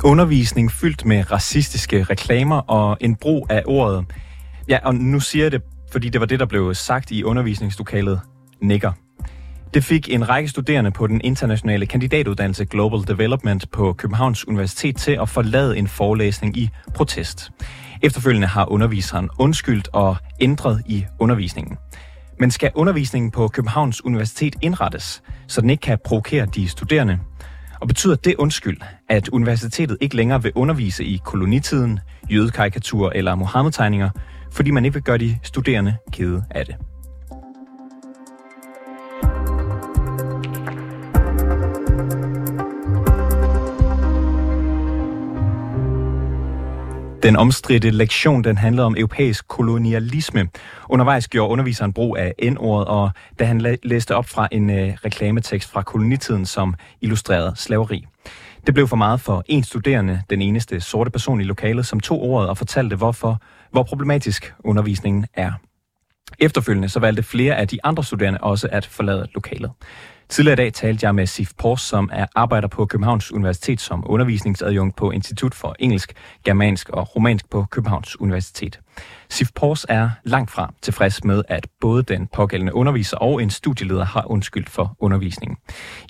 En undervisning fyldt med racistiske reklamer og en brug af ordet. Ja, og nu siger jeg det, fordi det var det, der blev sagt i undervisningslokalet Nikker. Det fik en række studerende på den internationale kandidatuddannelse Global Development på Københavns Universitet til at forlade en forelæsning i protest. Efterfølgende har underviseren undskyldt og ændret i undervisningen. Men skal undervisningen på Københavns Universitet indrettes, så den ikke kan provokere de studerende? Og betyder det undskyld, at universitetet ikke længere vil undervise i kolonitiden, jødekarikatur eller Mohammed-tegninger, fordi man ikke vil gøre de studerende kede af det? Den omstridte lektion den handlede om europæisk kolonialisme. Undervejs gjorde underviseren brug af N-ordet, og da han læste op fra en øh, reklametekst fra kolonitiden, som illustrerede slaveri. Det blev for meget for en studerende, den eneste sorte person i lokalet, som tog ordet og fortalte, hvorfor, hvor problematisk undervisningen er. Efterfølgende så valgte flere af de andre studerende også at forlade lokalet. Tidligere i dag talte jeg med Sif Pors, som er arbejder på Københavns Universitet som undervisningsadjunkt på Institut for Engelsk, Germansk og Romansk på Københavns Universitet. Sif Pors er langt fra tilfreds med, at både den pågældende underviser og en studieleder har undskyldt for undervisningen.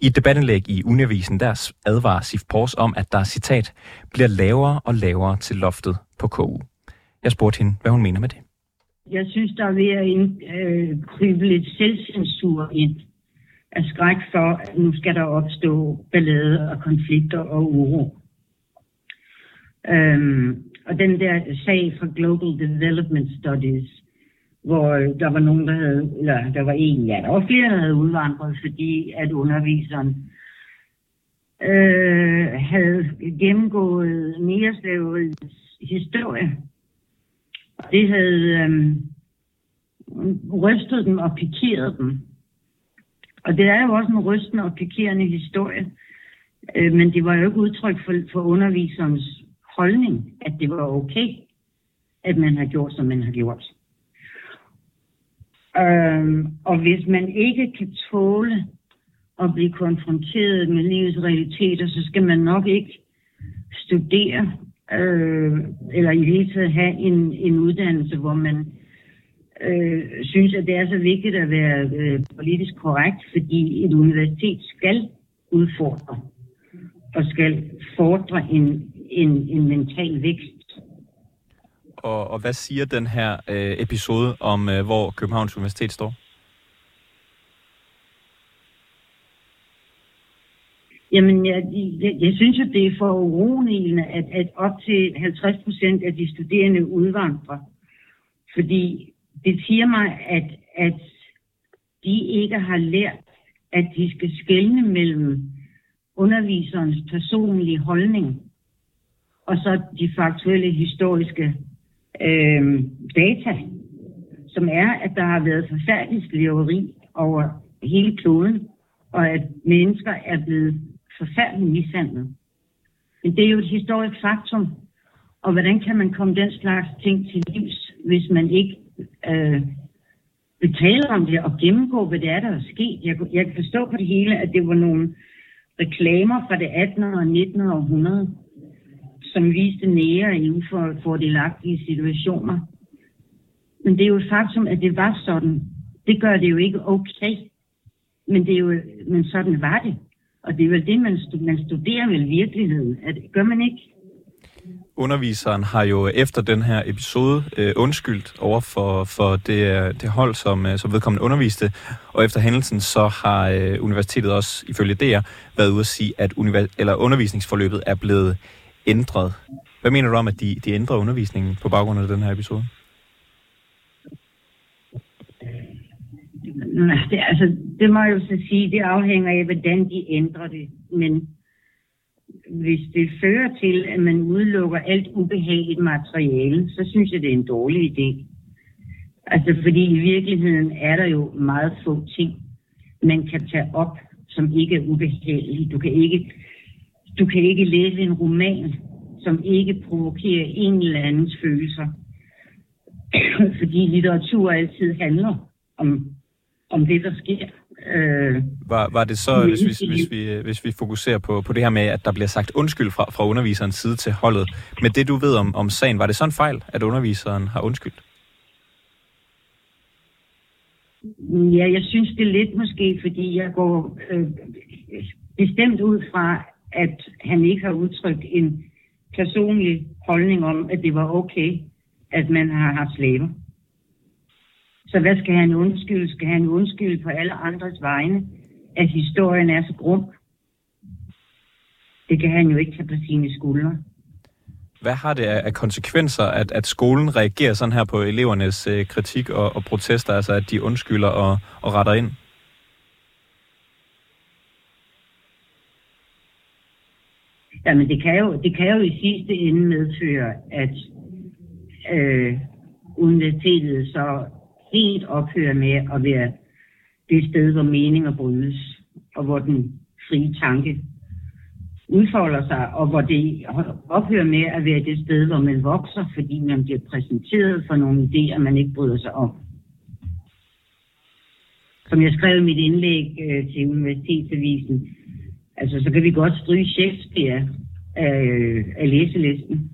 I et debatindlæg i Undervisen der advarer Sif Pors om, at der, citat, bliver lavere og lavere til loftet på KU. Jeg spurgte hende, hvad hun mener med det. Jeg synes, der er ved at øh, krybe lidt selvcensur ind af skræk for, at nu skal der opstå ballade og konflikter og uro. Øhm, og den der sag fra Global Development Studies, hvor der var nogen, der havde, eller der var en, ja, der var flere, der havde udvandret, fordi at underviseren øh, havde gennemgået nereslaveriets historie. Og det havde øh, rystet dem og pikeret dem. Og det er jo også en rystende og pikerende historie. Øh, men det var jo ikke udtryk for, for underviserens holdning, at det var okay, at man har gjort, som man har gjort. Øh, og hvis man ikke kan tåle at blive konfronteret med livets realiteter, så skal man nok ikke studere, øh, eller i det hele taget have en, en uddannelse, hvor man øh, synes, at det er så vigtigt at være øh, politisk korrekt, fordi et universitet skal udfordre og skal fordre en, en, en mental vækst. Og, og hvad siger den her øh, episode om, øh, hvor Københavns Universitet står? Jamen, jeg, jeg, jeg synes jo, det er for uroligende, at, at op til 50 procent af de studerende udvandrer. Fordi det siger mig, at, at de ikke har lært, at de skal skelne mellem underviserens personlige holdning og så de faktuelle historiske øh, data, som er, at der har været forfærdelig slaveri over hele kloden, og at mennesker er blevet forfærdeligt mishandlet. Men det er jo et historisk faktum, og hvordan kan man komme den slags ting til livs, hvis man ikke øh, betale om det og gennemgå, hvad det er, der er sket. Jeg, jeg kan forstå på det hele, at det var nogle reklamer fra det 18. og 19. århundrede, som viste nære inden for fordelagtige situationer. Men det er jo et faktum, at det var sådan. Det gør det jo ikke okay. Men, det er jo, men sådan var det. Og det er vel det, man, man studerer vel virkeligheden. At, gør man ikke? Underviseren har jo efter den her episode øh, undskyldt over for, for det, øh, det hold, som, øh, som vedkommende underviste. Og efter hændelsen, så har øh, universitetet også, ifølge DR, været ude at sige, at univers- eller undervisningsforløbet er blevet ændret. Hvad mener du om, at de, de ændrer undervisningen på baggrund af den her episode? Altså, det, altså, det må jeg jo så sige, det afhænger af, hvordan de ændrer det. Men hvis det fører til, at man udelukker alt ubehageligt materiale, så synes jeg, det er en dårlig idé. Altså, fordi i virkeligheden er der jo meget få ting, man kan tage op, som ikke er ubehagelige. Du kan ikke, du kan ikke læse en roman, som ikke provokerer en eller andens følelser. fordi litteratur altid handler om, om det, der sker. Øh, var, var det så, hvis vi, hvis, vi, hvis vi fokuserer på, på det her med, at der bliver sagt undskyld fra, fra underviserens side til holdet, med det du ved om, om sagen, var det så en fejl, at underviseren har undskyldt? Ja, jeg synes det lidt måske, fordi jeg går øh, bestemt ud fra, at han ikke har udtrykt en personlig holdning om, at det var okay, at man har haft slaver. Så hvad skal han undskylde? Skal han undskylde på alle andres vegne, at historien er så grum? Det kan han jo ikke tage på sine skuldre. Hvad har det af konsekvenser, at, at skolen reagerer sådan her på elevernes øh, kritik og, og protester, altså at de undskylder og, og retter ind? Jamen, det kan jo, det kan jo i sidste ende medføre, at øh, universitetet så helt ophører med at være det sted, hvor meninger brydes, og hvor den frie tanke udfolder sig, og hvor det ophører med at være det sted, hvor man vokser, fordi man bliver præsenteret for nogle idéer, man ikke bryder sig om. Som jeg skrev i mit indlæg øh, til Universitetsavisen, altså så kan vi godt stryge Shakespeare af, øh, af læselisten.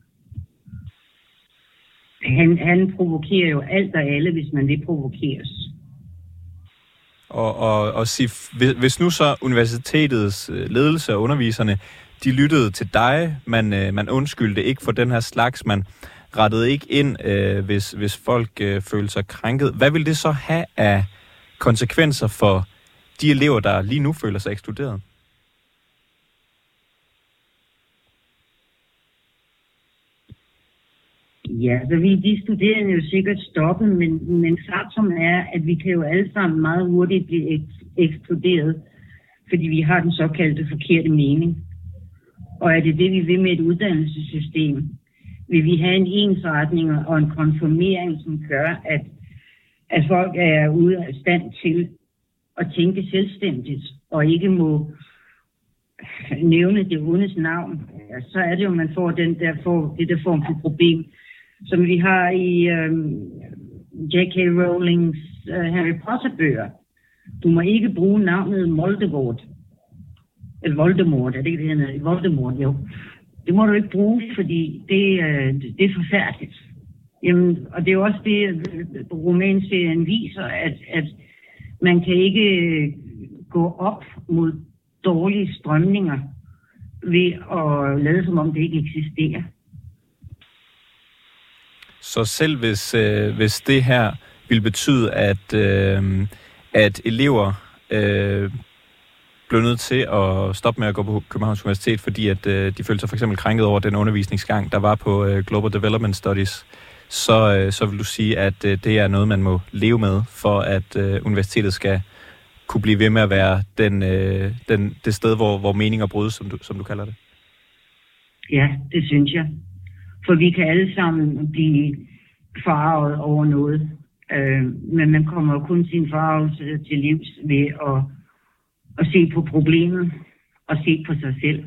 Han, han provokerer jo alt og alle, hvis man vil provokeres. Og, og, og Sif, hvis nu så universitetets øh, ledelse og underviserne, de lyttede til dig, man, øh, man undskyldte ikke for den her slags, man rettede ikke ind, øh, hvis, hvis folk øh, følte sig krænket. Hvad vil det så have af konsekvenser for de elever, der lige nu føler sig ekskluderet? Ja, så vi de studerende jo sikkert stoppe, men, men faktum er, at vi kan jo alle sammen meget hurtigt blive ek- ekskluderet, fordi vi har den såkaldte forkerte mening. Og er det det, vi vil med et uddannelsessystem? Vil vi have en ensretning og en konformering, som gør, at, at folk er ude af stand til at tænke selvstændigt, og ikke må nævne det ondes navn, så er det jo, man får den der, form, det der form for problem, som vi har i øh, J.K. Rowlings øh, Harry Potter-bøger. Du må ikke bruge navnet Voldemort. Eller Voldemort, er det ikke det, hedder? Voldemort, jo. Det må du ikke bruge, fordi det, øh, det er forfærdeligt. Jamen, og det er jo også det, øh, romanserien viser, at, at man kan ikke øh, gå op mod dårlige strømninger ved at lade som om det ikke eksisterer. Så selv hvis, øh, hvis det her ville betyde, at, øh, at elever øh, blev nødt til at stoppe med at gå på Københavns Universitet, fordi at øh, de følte sig for eksempel krænket over den undervisningsgang, der var på øh, Global Development Studies, så, øh, så vil du sige, at øh, det er noget, man må leve med, for at øh, universitetet skal kunne blive ved med at være den, øh, den, det sted, hvor, hvor meninger brydes, som du, som du kalder det? Ja, det synes jeg. For vi kan alle sammen blive farvet over noget. Øh, men man kommer jo kun sin farvelse til livs ved at, at se på problemet og se på sig selv.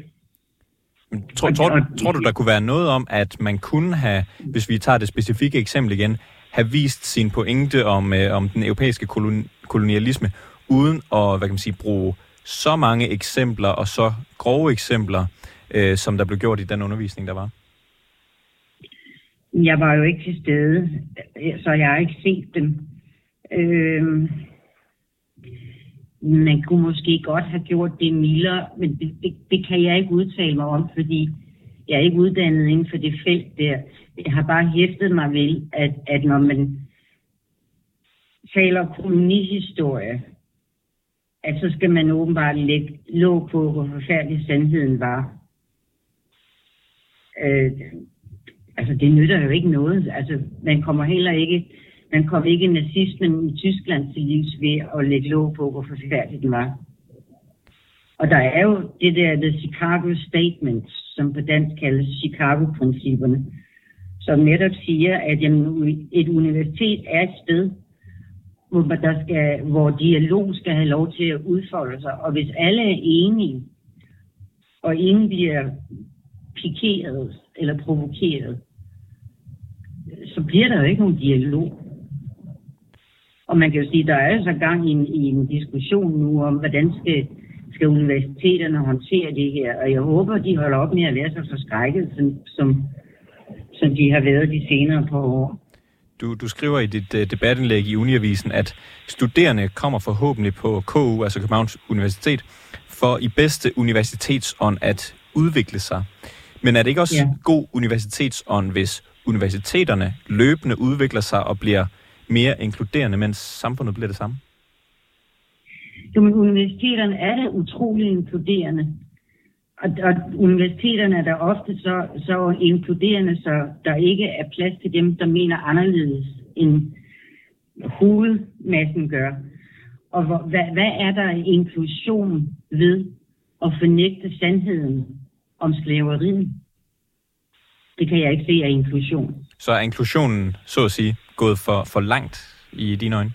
Tror, tror, tror du, der kunne være noget om, at man kunne have, hvis vi tager det specifikke eksempel igen, have vist sin pointe om, øh, om den europæiske kolon, kolonialisme, uden at hvad kan man sige, bruge så mange eksempler og så grove eksempler, øh, som der blev gjort i den undervisning, der var? Jeg var jo ikke til stede, så jeg har ikke set dem. Øh, man kunne måske godt have gjort det mildere, men det, det, det kan jeg ikke udtale mig om, fordi jeg er ikke uddannet inden for det felt der. Jeg har bare hæftet mig ved, at, at når man taler kolonihistorie, at så skal man åbenbart lægge låg på, hvor forfærdelig sandheden var. Øh, altså, det nytter jo ikke noget. Altså, man kommer heller ikke, man kommer ikke nazismen i Tyskland til livs ved at lægge låg på, hvor forfærdeligt den var. Og der er jo det der The Chicago Statement, som på dansk kaldes Chicago-principperne, som netop siger, at jamen, et universitet er et sted, hvor, der skal, hvor dialog skal have lov til at udfolde sig. Og hvis alle er enige, og ingen bliver pikeret eller provokeret, så bliver der jo ikke nogen dialog. Og man kan jo sige, at der er altså gang i en, i en diskussion nu om, hvordan skal, skal universiteterne håndtere det her. Og jeg håber, de holder op med at være så forskrækket, som, som, som de har været de senere par år. Du, du skriver i dit uh, debatindlæg i Uniavisen, at studerende kommer forhåbentlig på KU, altså Københavns Universitet, for i bedste universitetsånd at udvikle sig. Men er det ikke også ja. god universitetsånd, hvis universiteterne løbende udvikler sig og bliver mere inkluderende, mens samfundet bliver det samme? Jo, men universiteterne er da utrolig inkluderende. Og, og universiteterne er der ofte så, så inkluderende, så der ikke er plads til dem, der mener anderledes end hovedmassen gør. Og hvor, hvad, hvad er der inklusion ved at fornægte sandheden om slaveriet? Det kan jeg ikke se af inklusion. Så er inklusionen, så at sige, gået for, for langt i dine øjne?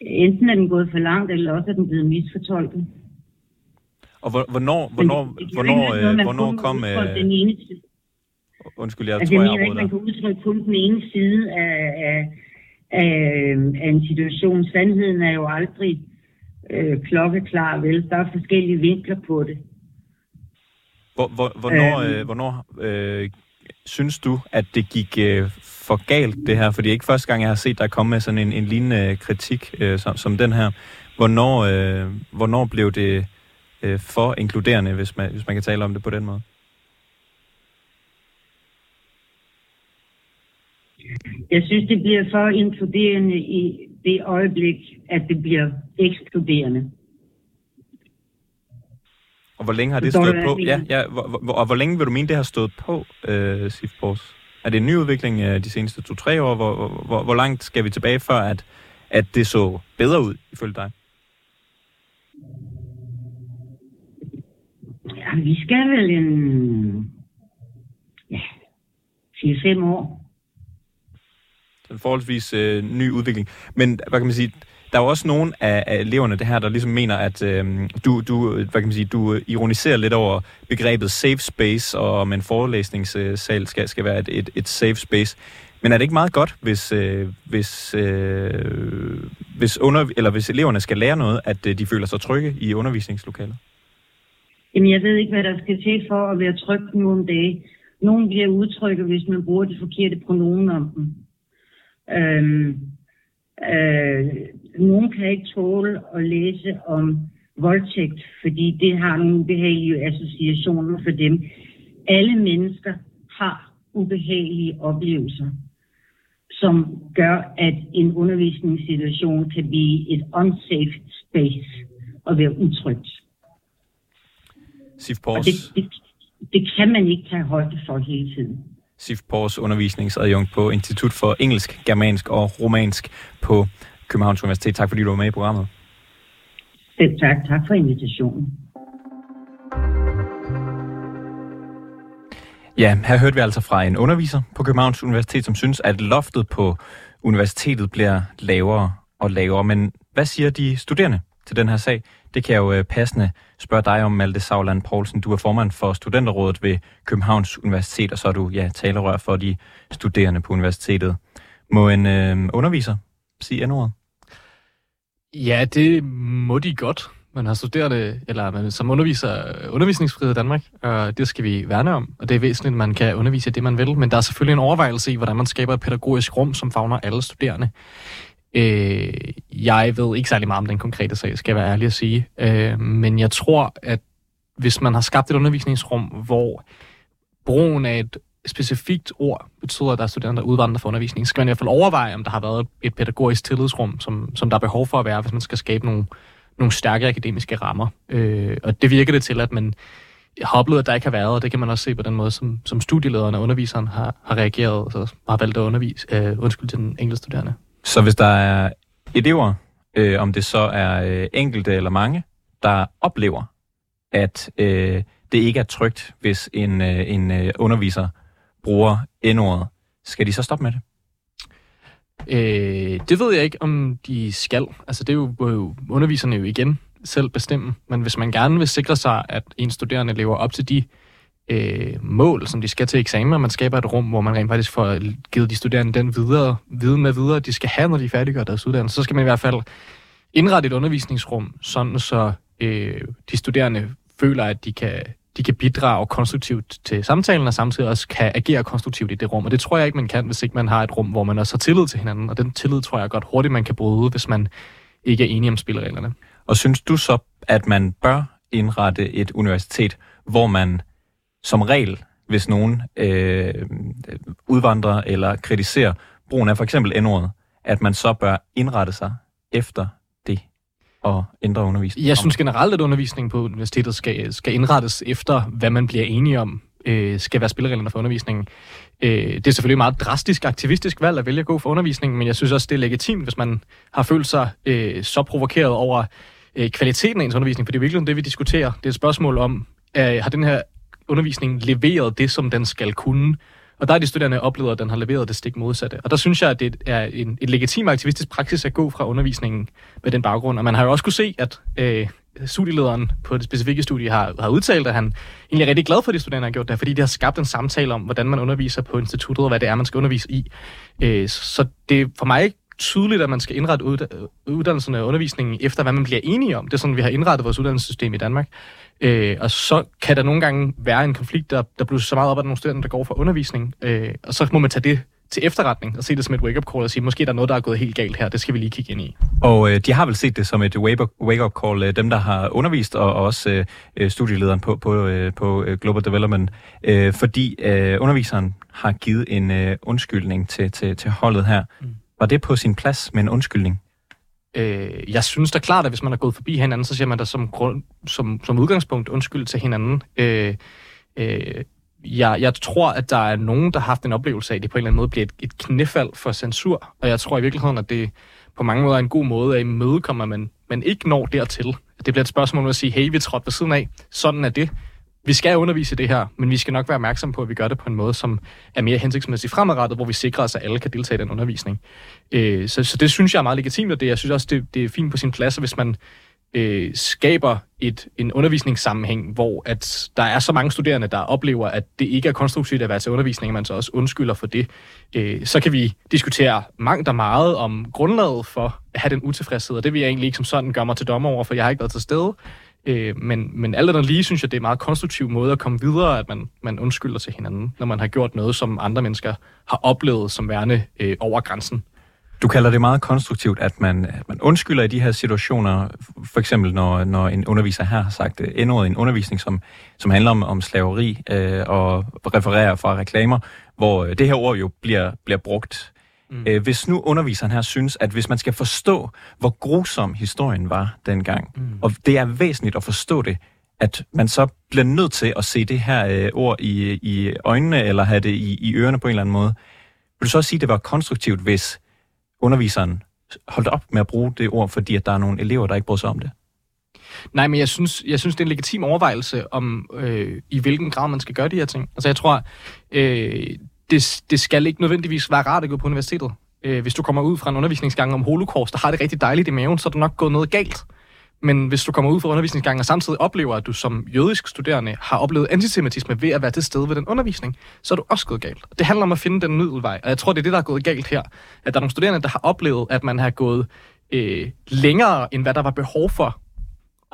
Enten er den gået for langt, eller også er den blevet misfortolket. Og hvornår, hvornår, hvornår, øh, hvornår kom... Øh, den ene side. Undskyld, jeg altså, tror, jeg, jeg ikke, man kan udtrykke kun den ene side af, af, af, af en situation. Sandheden er jo aldrig øh, klokkeklar, vel? Der er forskellige vinkler på det. Hvor, hvor, hvornår øhm, øh, hvornår øh, synes du, at det gik øh, for galt, det her? For det er ikke første gang, jeg har set dig komme med sådan en, en lignende kritik øh, som, som den her. Hvornår, øh, hvornår blev det øh, for inkluderende, hvis man, hvis man kan tale om det på den måde? Jeg synes, det bliver for inkluderende i det øjeblik, at det bliver ekskluderende. Og hvor længe har det stået på? Ja, ja, hvor, hvor, og hvor længe vil du mene, det har stået på, øh, Sif Bors? Er det en ny udvikling øh, de seneste to-tre år? Hvor, hvor, hvor langt skal vi tilbage før, at, at det så bedre ud, ifølge dig? Ja, vi skal vel en... Ja, 4-5 år. Så en forholdsvis øh, ny udvikling. Men hvad kan man sige, der er jo også nogle af, af eleverne, det her, der ligesom mener, at øh, du, du, hvad kan man sige, du ironiserer lidt over begrebet safe space, og om en forelæsningssal skal, skal være et, et, et safe space. Men er det ikke meget godt, hvis, øh, hvis, øh, hvis, under, eller hvis eleverne skal lære noget, at øh, de føler sig trygge i undervisningslokalet? Jamen, jeg ved ikke, hvad der skal til for at være tryg nu om dagen. Nogen bliver utrygge, hvis man bruger de forkerte pronomen om dem. Øhm, øh, nogen kan ikke tåle at læse om voldtægt, fordi det har nogle ubehagelige associationer for dem. Alle mennesker har ubehagelige oplevelser, som gør, at en undervisningssituation kan blive et unsafe space og være utrygt. Sif Pors. det, det, det kan man ikke tage højde for hele tiden. Sif Pors, undervisningsadjunkt på Institut for Engelsk, Germansk og Romansk på Københavns Universitet. Tak fordi du var med i programmet. Selv tak. Tak for invitationen. Ja, her hørte vi altså fra en underviser på Københavns Universitet, som synes, at loftet på universitetet bliver lavere og lavere. Men hvad siger de studerende til den her sag? Det kan jeg jo øh, passende spørge dig om, Malte Savland Poulsen. Du er formand for Studenterrådet ved Københavns Universitet, og så er du ja, talerør for de studerende på universitetet. Må en øh, underviser sige endnu Ja, det må de godt. Man har studerende, eller man som underviser undervisningsfrihed i Danmark, og det skal vi værne om, og det er væsentligt, at man kan undervise det, man vil, men der er selvfølgelig en overvejelse i, hvordan man skaber et pædagogisk rum, som fagner alle studerende. Øh, jeg ved ikke særlig meget om den konkrete sag, skal jeg være ærlig at sige, øh, men jeg tror, at hvis man har skabt et undervisningsrum, hvor brugen af et specifikt ord betyder, at der er studerende, der udvandrer for undervisning, skal man i hvert fald overveje, om der har været et pædagogisk tillidsrum, som, som der er behov for at være, hvis man skal skabe nogle, nogle stærke akademiske rammer. Øh, og det virker det til, at man har oplevet, at der ikke har været, og det kan man også se på den måde, som, som studielederen og underviseren har, har reageret, og har valgt at undervise, øh, undskyld til den enkelte studerende. Så hvis der er elever, øh, om det så er øh, enkelte eller mange, der oplever, at øh, det ikke er trygt, hvis en, øh, en øh, underviser bruger N-ordet, skal de så stoppe med det? Øh, det ved jeg ikke, om de skal. Altså, det er jo, jo underviserne jo igen selv bestemme. Men hvis man gerne vil sikre sig, at en studerende lever op til de øh, mål, som de skal til eksamen, og man skaber et rum, hvor man rent faktisk får givet de studerende den videre, viden med videre, de skal have, når de færdiggør deres uddannelse. Så skal man i hvert fald indrette et undervisningsrum, sådan så øh, de studerende føler, at de kan, de kan bidrage konstruktivt til samtalen, og samtidig også kan agere konstruktivt i det rum. Og det tror jeg ikke, man kan, hvis ikke man har et rum, hvor man også har tillid til hinanden. Og den tillid tror jeg godt hurtigt, man kan bryde, hvis man ikke er enige om spillereglerne. Og synes du så, at man bør indrette et universitet, hvor man som regel, hvis nogen øh, udvandrer eller kritiserer brugen af for eksempel n at man så bør indrette sig efter og ændre undervisningen? Jeg synes generelt, at undervisningen på universitetet skal, skal indrettes efter, hvad man bliver enige om øh, skal være spillereglerne for undervisningen. Øh, det er selvfølgelig et meget drastisk, aktivistisk valg at vælge at gå for undervisningen, men jeg synes også, det er legitimt, hvis man har følt sig øh, så provokeret over øh, kvaliteten af ens undervisning, for det er virkelig det, vi diskuterer. Det er et spørgsmål om, øh, har den her undervisning leveret det, som den skal kunne? Og der er de studerende oplevet, at den har leveret det stik modsatte. Og der synes jeg, at det er en, et legitim aktivistisk praksis at gå fra undervisningen med den baggrund. Og man har jo også kunne se, at øh, studielederen på det specifikke studie har, har udtalt, at han egentlig er rigtig glad for, at de studerende har gjort det, fordi det har skabt en samtale om, hvordan man underviser på instituttet, og hvad det er, man skal undervise i. Øh, så det for mig tydeligt, at man skal indrette uddannelserne og undervisningen efter, hvad man bliver enige om. Det er sådan, vi har indrettet vores uddannelsessystem i Danmark. Øh, og så kan der nogle gange være en konflikt, der, der blusser så meget op af nogle studerende, der går for undervisning. Øh, og så må man tage det til efterretning og se det som et wake-up call og sige, måske der er noget, der er gået helt galt her, det skal vi lige kigge ind i. Og øh, de har vel set det som et wake-up call, øh, dem der har undervist, og, og også øh, øh, studielederen på, på, øh, på øh, Global Development, øh, fordi øh, underviseren har givet en øh, undskyldning til, til, til holdet her. Mm. Var det på sin plads med en undskyldning? Øh, jeg synes da klart, at hvis man er gået forbi hinanden, så siger man da som, grund, som, som udgangspunkt undskyld til hinanden. Øh, øh, jeg, jeg tror, at der er nogen, der har haft en oplevelse af, at det på en eller anden måde bliver et, et knæfald for censur. Og jeg tror i virkeligheden, at det på mange måder er en god måde at imødekomme, at man, man ikke når dertil. Det bliver et spørgsmål om at sige, hey, vi trådte ved siden af. Sådan er det vi skal undervise det her, men vi skal nok være opmærksom på, at vi gør det på en måde, som er mere hensigtsmæssig fremadrettet, hvor vi sikrer os, at alle kan deltage i den undervisning. Øh, så, så det synes jeg er meget legitimt, og det, jeg synes også, det, det er fint på sin plads, hvis man øh, skaber et, en undervisningssammenhæng, hvor at der er så mange studerende, der oplever, at det ikke er konstruktivt at være til undervisning, og man så også undskylder for det. Øh, så kan vi diskutere mangt og meget om grundlaget for at have den utilfredshed, og det vil jeg egentlig ikke som sådan gøre mig til dommer over, for jeg har ikke været til stede. Øh, men, men alt andet lige synes jeg, det er en meget konstruktiv måde at komme videre, at man, man undskylder til hinanden, når man har gjort noget, som andre mennesker har oplevet som værende øh, over grænsen. Du kalder det meget konstruktivt, at man, at man undskylder i de her situationer, for eksempel når, når en underviser her har sagt øh, endnu en undervisning, som, som handler om, om slaveri øh, og refererer fra reklamer, hvor øh, det her ord jo bliver, bliver brugt Mm. Øh, hvis nu underviseren her synes, at hvis man skal forstå, hvor grusom historien var dengang, mm. og det er væsentligt at forstå det, at man så bliver nødt til at se det her øh, ord i, i øjnene, eller have det i, i ørerne på en eller anden måde. Vil du så sige, at det var konstruktivt, hvis underviseren holdt op med at bruge det ord, fordi at der er nogle elever, der ikke bryder sig om det? Nej, men jeg synes, jeg synes det er en legitim overvejelse om, øh, i hvilken grad man skal gøre de her ting. Altså jeg tror, øh, det, det skal ikke nødvendigvis være rart at gå på universitetet. Øh, hvis du kommer ud fra en undervisningsgang om holocaust, der har det rigtig dejligt i maven, så er der nok gået noget galt. Men hvis du kommer ud fra undervisningsgangen og samtidig oplever, at du som jødisk studerende har oplevet antisemitisme ved at være til stede ved den undervisning, så er du også gået galt. Det handler om at finde den middelvej, og jeg tror, det er det, der er gået galt her. At der er nogle studerende, der har oplevet, at man har gået øh, længere, end hvad der var behov for.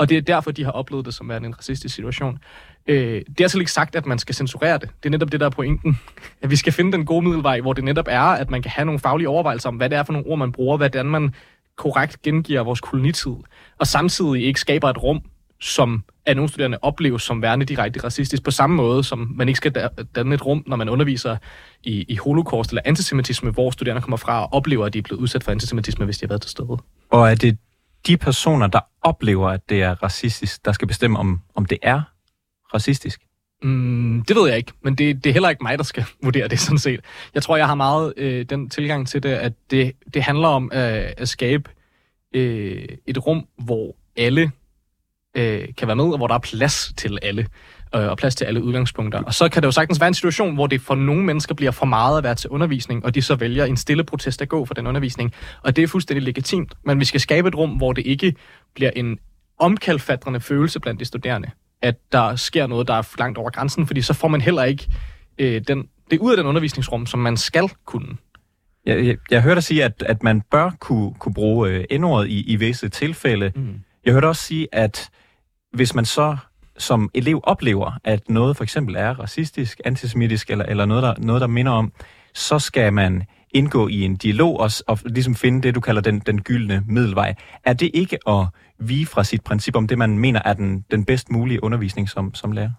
Og det er derfor, de har oplevet det som en racistisk situation. Øh, det er altså ikke sagt, at man skal censurere det. Det er netop det, der er pointen. At vi skal finde den gode middelvej, hvor det netop er, at man kan have nogle faglige overvejelser om, hvad det er for nogle ord, man bruger, hvordan man korrekt gengiver vores kolonitid, og samtidig ikke skaber et rum, som af nogle studerende opleves som værende direkte racistisk, på samme måde som man ikke skal danne et rum, når man underviser i, i holocaust eller antisemitisme, hvor studerende kommer fra og oplever, at de er blevet udsat for antisemitisme, hvis de har været til stede. Og er det de personer, der oplever, at det er racistisk, der skal bestemme, om, om det er racistisk? Mm, det ved jeg ikke, men det, det er heller ikke mig, der skal vurdere det sådan set. Jeg tror, jeg har meget øh, den tilgang til det, at det, det handler om øh, at skabe øh, et rum, hvor alle øh, kan være med, og hvor der er plads til alle, øh, og plads til alle udgangspunkter. Og så kan det jo sagtens være en situation, hvor det for nogle mennesker bliver for meget at være til undervisning, og de så vælger en stille protest at gå for den undervisning. Og det er fuldstændig legitimt, men vi skal skabe et rum, hvor det ikke bliver en omkalfatrende følelse blandt de studerende at der sker noget, der er langt over grænsen, fordi så får man heller ikke øh, den, det ud af den undervisningsrum, som man skal kunne. Jeg, jeg, jeg hørte dig sige, at, at man bør kunne, kunne bruge øh, endordet i, i visse tilfælde. Mm. Jeg hørte også sige, at hvis man så som elev oplever, at noget for eksempel er racistisk, antisemitisk eller, eller noget, der, noget, der minder om, så skal man indgå i en dialog og, og ligesom finde det, du kalder den, den gyldne middelvej. Er det ikke at vige fra sit princip om det, man mener er den, den bedst mulige undervisning som, som lærer?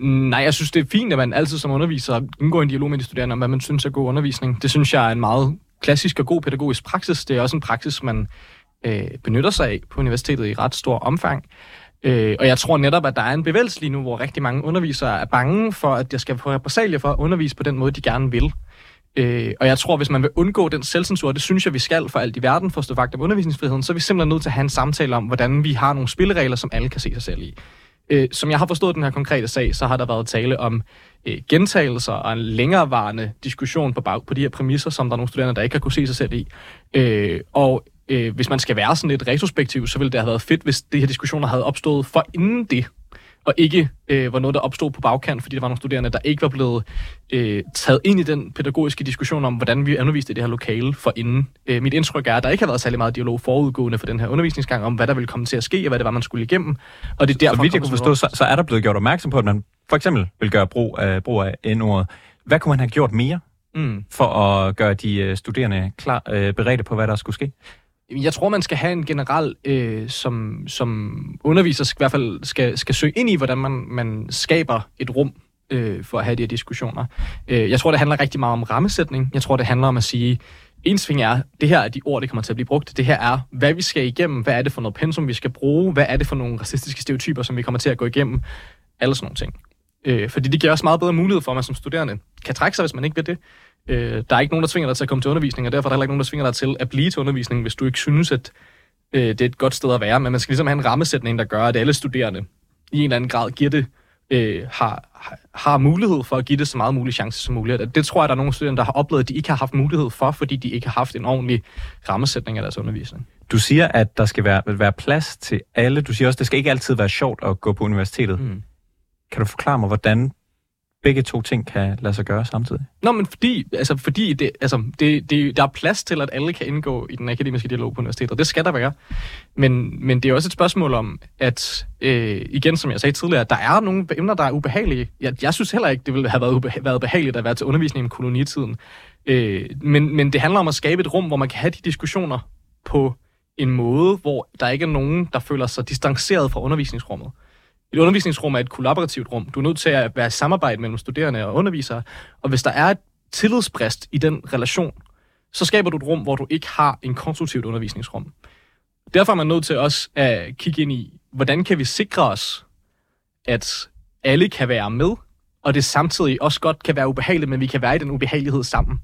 Nej, jeg synes, det er fint, at man altid som underviser indgår i en dialog med de studerende om, hvad man synes er god undervisning. Det synes jeg er en meget klassisk og god pædagogisk praksis. Det er også en praksis, man øh, benytter sig af på universitetet i ret stor omfang. Øh, og jeg tror netop, at der er en bevægelse lige nu, hvor rigtig mange undervisere er bange for, at jeg skal få repressalier for at undervise på den måde, de gerne vil. Øh, og jeg tror, hvis man vil undgå den selvcensur, det synes jeg, vi skal for alt i verden for at stå vagt om undervisningsfriheden, så er vi simpelthen nødt til at have en samtale om, hvordan vi har nogle spilleregler, som alle kan se sig selv i. Øh, som jeg har forstået den her konkrete sag, så har der været tale om øh, gentagelser og en længerevarende diskussion på, bag, på de her præmisser, som der er nogle studerende, der ikke har kunne se sig selv i. Øh, og øh, hvis man skal være sådan lidt retrospektiv, så ville det have været fedt, hvis de her diskussioner havde opstået for inden det, og ikke øh, var noget, der opstod på bagkant, fordi der var nogle studerende, der ikke var blevet øh, taget ind i den pædagogiske diskussion om, hvordan vi underviste i det her lokale for inden. Øh, mit indtryk er, at der ikke har været særlig meget dialog forudgående for den her undervisningsgang om, hvad der ville komme til at ske, og hvad det var, man skulle igennem. Og det er derfor, så vidt jeg kunne forstå, så, så er der blevet gjort opmærksom på, at man for eksempel vil gøre brug af, brug af N-ordet. Hvad kunne man have gjort mere mm. for at gøre de øh, studerende klar, øh, beredte på, hvad der skulle ske? Jeg tror, man skal have en general, øh, som, som underviser i hvert fald skal, skal søge ind i, hvordan man, man skaber et rum øh, for at have de her diskussioner. Øh, jeg tror, det handler rigtig meget om rammesætning. Jeg tror, det handler om at sige, en ting er, det her er de ord, det kommer til at blive brugt. Det her er, hvad vi skal igennem. Hvad er det for noget pensum, vi skal bruge? Hvad er det for nogle racistiske stereotyper, som vi kommer til at gå igennem? Alle sådan nogle ting. Øh, fordi det giver også meget bedre mulighed for, at man som studerende kan trække sig, hvis man ikke vil det. Øh, der er ikke nogen, der tvinger dig til at komme til undervisning, og derfor er der heller ikke nogen, der tvinger dig til at blive til undervisning, hvis du ikke synes, at øh, det er et godt sted at være. Men man skal ligesom have en rammesætning, der gør, at alle studerende i en eller anden grad giver det, øh, har, har mulighed for at give det så meget mulig chance som muligt. Det tror jeg, der er nogle studerende, der har oplevet, at de ikke har haft mulighed for, fordi de ikke har haft en ordentlig rammesætning af deres undervisning. Du siger, at der skal være, være plads til alle. Du siger også, at det skal ikke altid være sjovt at gå på universitetet. Mm. Kan du forklare mig, hvordan begge to ting kan lade sig gøre samtidig? Nå, men fordi, altså, fordi det, altså, det, det, der er plads til, at alle kan indgå i den akademiske dialog på universitetet. og Det skal der være. Men, men det er også et spørgsmål om, at øh, igen, som jeg sagde tidligere, der er nogle emner, der er ubehagelige. Jeg, jeg synes heller ikke, det ville have været, ubeha- været behageligt at være til undervisning i kolonitiden. Øh, men, men det handler om at skabe et rum, hvor man kan have de diskussioner på en måde, hvor der ikke er nogen, der føler sig distanceret fra undervisningsrummet. Et undervisningsrum er et kollaborativt rum. Du er nødt til at være i samarbejde mellem studerende og undervisere. Og hvis der er et tillidsbrist i den relation, så skaber du et rum, hvor du ikke har en konstruktivt undervisningsrum. Derfor er man nødt til også at kigge ind i, hvordan kan vi sikre os, at alle kan være med, og det samtidig også godt kan være ubehageligt, men vi kan være i den ubehagelighed sammen.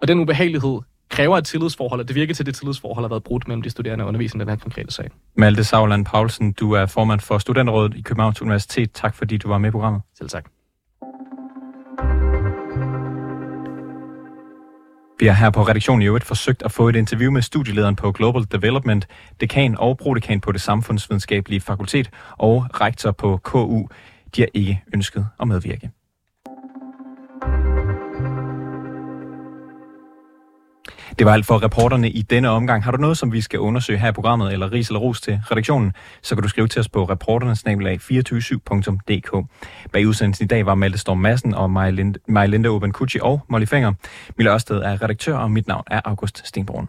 Og den ubehagelighed kræver et tillidsforhold, og det virker til, at det tillidsforhold har været brudt mellem de studerende og underviserne i den her konkrete sag. Malte Sauland Paulsen, du er formand for Studenterrådet i Københavns Universitet. Tak fordi du var med i programmet. Selv tak. Vi har her på redaktionen i øvrigt forsøgt at få et interview med studielederen på Global Development, dekan og prodekan på det samfundsvidenskabelige fakultet og rektor på KU. De har ikke ønsket at medvirke. Det var alt for reporterne i denne omgang. Har du noget, som vi skal undersøge her i programmet, eller ris eller ros til redaktionen, så kan du skrive til os på reporternesnabelag247.dk. Bag udsendelsen i dag var Malte Storm Madsen og Maja Linde Oben Kucci og Molly Fenger. Mille Ørsted er redaktør, og mit navn er August Stenbrun.